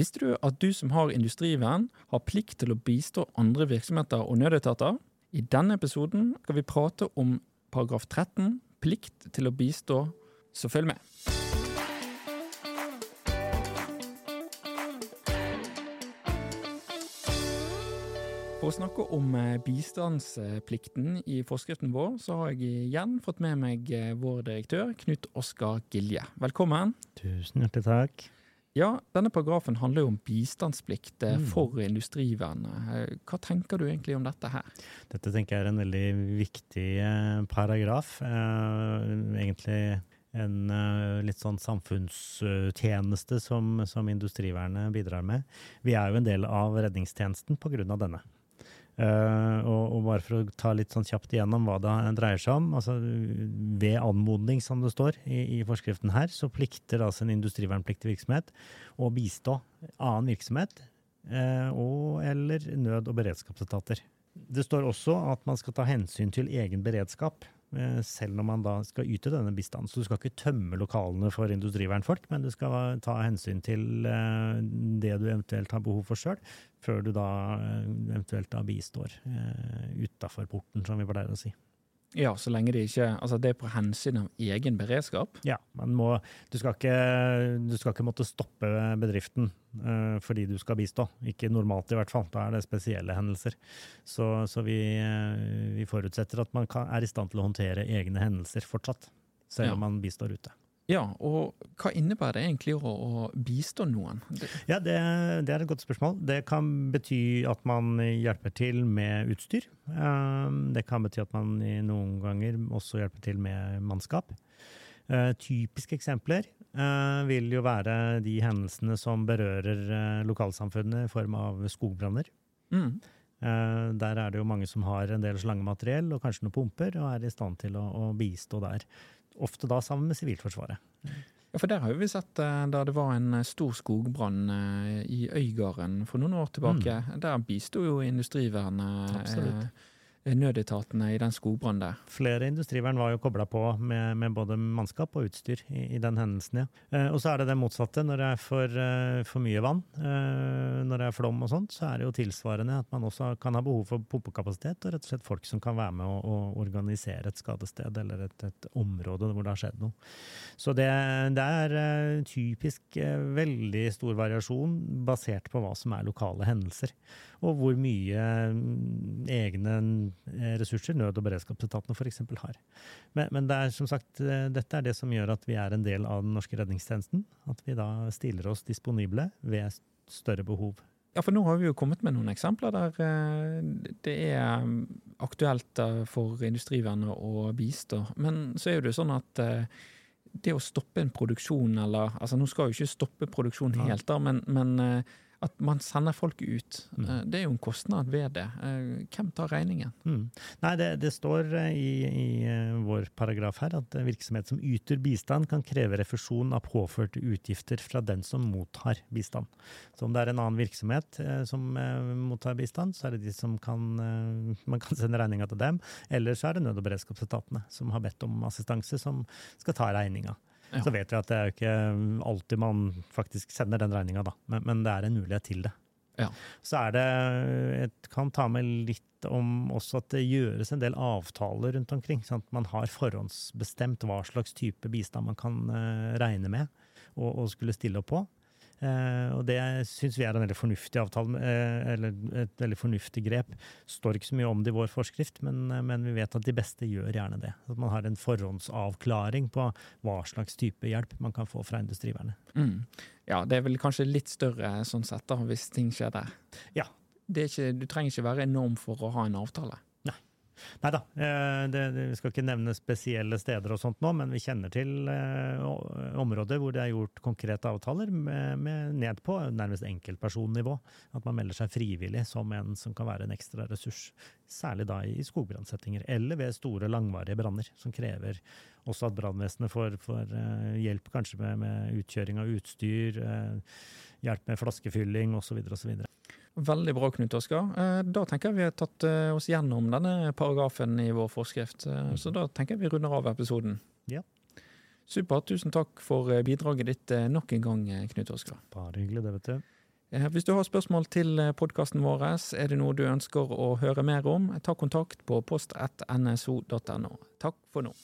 Visste du at du som har industrivern, har plikt til å bistå andre virksomheter og nødetater? I denne episoden skal vi prate om paragraf 13, plikt til å bistå, så følg med. For å snakke om eh, bistandsplikten i forskriften vår, så har jeg igjen fått med meg eh, vår direktør, Knut Oskar Gilje. Velkommen. Tusen hjertelig takk. Ja, denne paragrafen handler jo om bistandsplikt for mm. for industrivernet. Hva tenker du egentlig om dette her? Dette tenker jeg er en veldig viktig paragraf. Egentlig en litt sånn samfunnstjeneste som, som industrivernet bidrar med. Vi er jo en del av redningstjenesten pga. denne. Uh, og, og, bare for å ta litt sånn kjapt igjennom hva det dreier seg om. altså Ved anmodning, som det står i, i forskriften her, så plikter altså en industrivernpliktig virksomhet å bistå annen virksomhet uh, og eller nød- og beredskapsetater. Det står også at man skal ta hensyn til egen beredskap. Eh, selv når man da skal yte denne bistanden. Så du skal ikke tømme lokalene for industrivernfolk, men du skal ta hensyn til eh, det du eventuelt har behov for sjøl, før du da eh, eventuelt da bistår utafor porten, som vi pleier å si. Ja, så lenge det ikke Altså det er på hensyn av egen beredskap? Ja, men må Du skal ikke, du skal ikke måtte stoppe bedriften uh, fordi du skal bistå. Ikke normalt, i hvert fall. Da er det spesielle hendelser. Så, så vi, uh, vi, forutsetter at man kan, er i stand til å håndtere egne hendelser fortsatt. Selv om man bistår ute. Ja, og hva innebærer det egentlig å, å bistå noen? Ja, det, det, er et godt spørsmål. Det kan bety at man hjelper til med utstyr. Um, det kan bety at man noen ganger også hjelper til med mannskap. Uh, typiske eksempler uh, vil jo være de hendelsene som berører uh, lokalsamfunnet i form av skogbranner. Mm. Der er det jo mange som har en del slangemateriell og kanskje noen pumper, og er i stand til å, å bistå der ofte da sammen med Sivilforsvaret. Ja, for der har vi sett eh, da det var en eh, stor skogbrann eh, i Øygarden for noen år tilbake. Mm. Der bisto jo Industrivernet. Absolutt nødetatene i den skogbrannen der. Flere industrivern var jo kobla på med, med, både mannskap og utstyr i, i den hendelsen, ja. Eh, og så er det det motsatte. Når det er for, uh, for mye vann, uh, når det er flom og sånt, så er det jo tilsvarende at man også kan ha behov for pumpekapasitet og rett og slett folk som kan være med å, å organisere et skadested eller et, et, område hvor det har skjedd noe. Så det, det er typisk veldig stor variasjon basert på hva som er lokale hendelser. Og hvor mye mm, egne Eh, ressurser nød- og beredskapsetatene f.eks. har. Men, men, det er som sagt, eh, dette er det som gjør at vi er en del av den norske redningstjenesten. At vi da stiller oss disponible ved større behov. Ja, for nå har vi jo kommet med noen eksempler der eh, det er mm, aktuelt for Industrivernet å bistå. Men så er jo det sånn at det å stoppe en produksjon, eller altså Nå skal jo ikke stoppe produksjonen helt, da, men, men at man sender folk ut. Mm. Eh, det er jo en kostnad ved det. Eh, hvem tar regningen? Mm. Nei, det, det står eh, i, i, vår paragraf her at virksomhet som yter bistand, kan kreve refusjon av påførte utgifter fra den som mottar bistand. Så om det er en annen virksomhet som mottar bistand, så er det de som kan Man kan sende regninga til dem. Eller så er det nød- og beredskapsetatene som har bedt om assistanse, som skal ta regninga. Ja. Så vet vi at det er jo ikke alltid man faktisk sender den regninga, da. Men, men, det er en mulighet til det. Ja. Så er det Jeg kan ta med litt om også at det gjøres en del avtaler rundt omkring. sånn at Man har forhåndsbestemt hva slags type bistand man kan uh, regne med og, og skulle stille opp på. Uh, og det syns vi er en veldig fornuftig avtale, uh, eller et veldig fornuftig grep. Står ikke så mye om det i vår forskrift, men, uh, men, vi vet at de beste gjør gjerne det. At man har en forhåndsavklaring på hva slags type hjelp man kan få fra industriverne. Mm. Ja, det er vel kanskje litt større sånn sett, da, hvis ting skjer der. Ja. Ikke, du trenger ikke være enorm for å ha en avtale. Nei da, eh, vi skal ikke nevne spesielle steder og sånt nå, men vi kjenner til eh, områder hvor det er gjort konkrete avtaler med, med ned på nærmest enkeltpersonnivå. At man melder seg frivillig som en som kan være en ekstra ressurs. Særlig da i skogbrannsettinger, eller ved store, langvarige branner, som krever også at brannvesenet får, får, eh, hjelp kanskje med, med, utkjøring av utstyr, hjelp med flaskefylling osv. osv. Veldig bra, Knut Oskar. Eh, da tenker jeg vi har tatt eh, oss gjennom denne paragrafen i vår forskrift. Eh, så da tenker jeg vi runder av episoden. Ja. Supert. Tusen takk for bidraget ditt nok en gang, Knut Oskar. Bare hyggelig, det, vet du. Hvis du har spørsmål til podkasten vår, er det noe du ønsker å høre mer om, ta kontakt på post1nso.no. Takk for nå.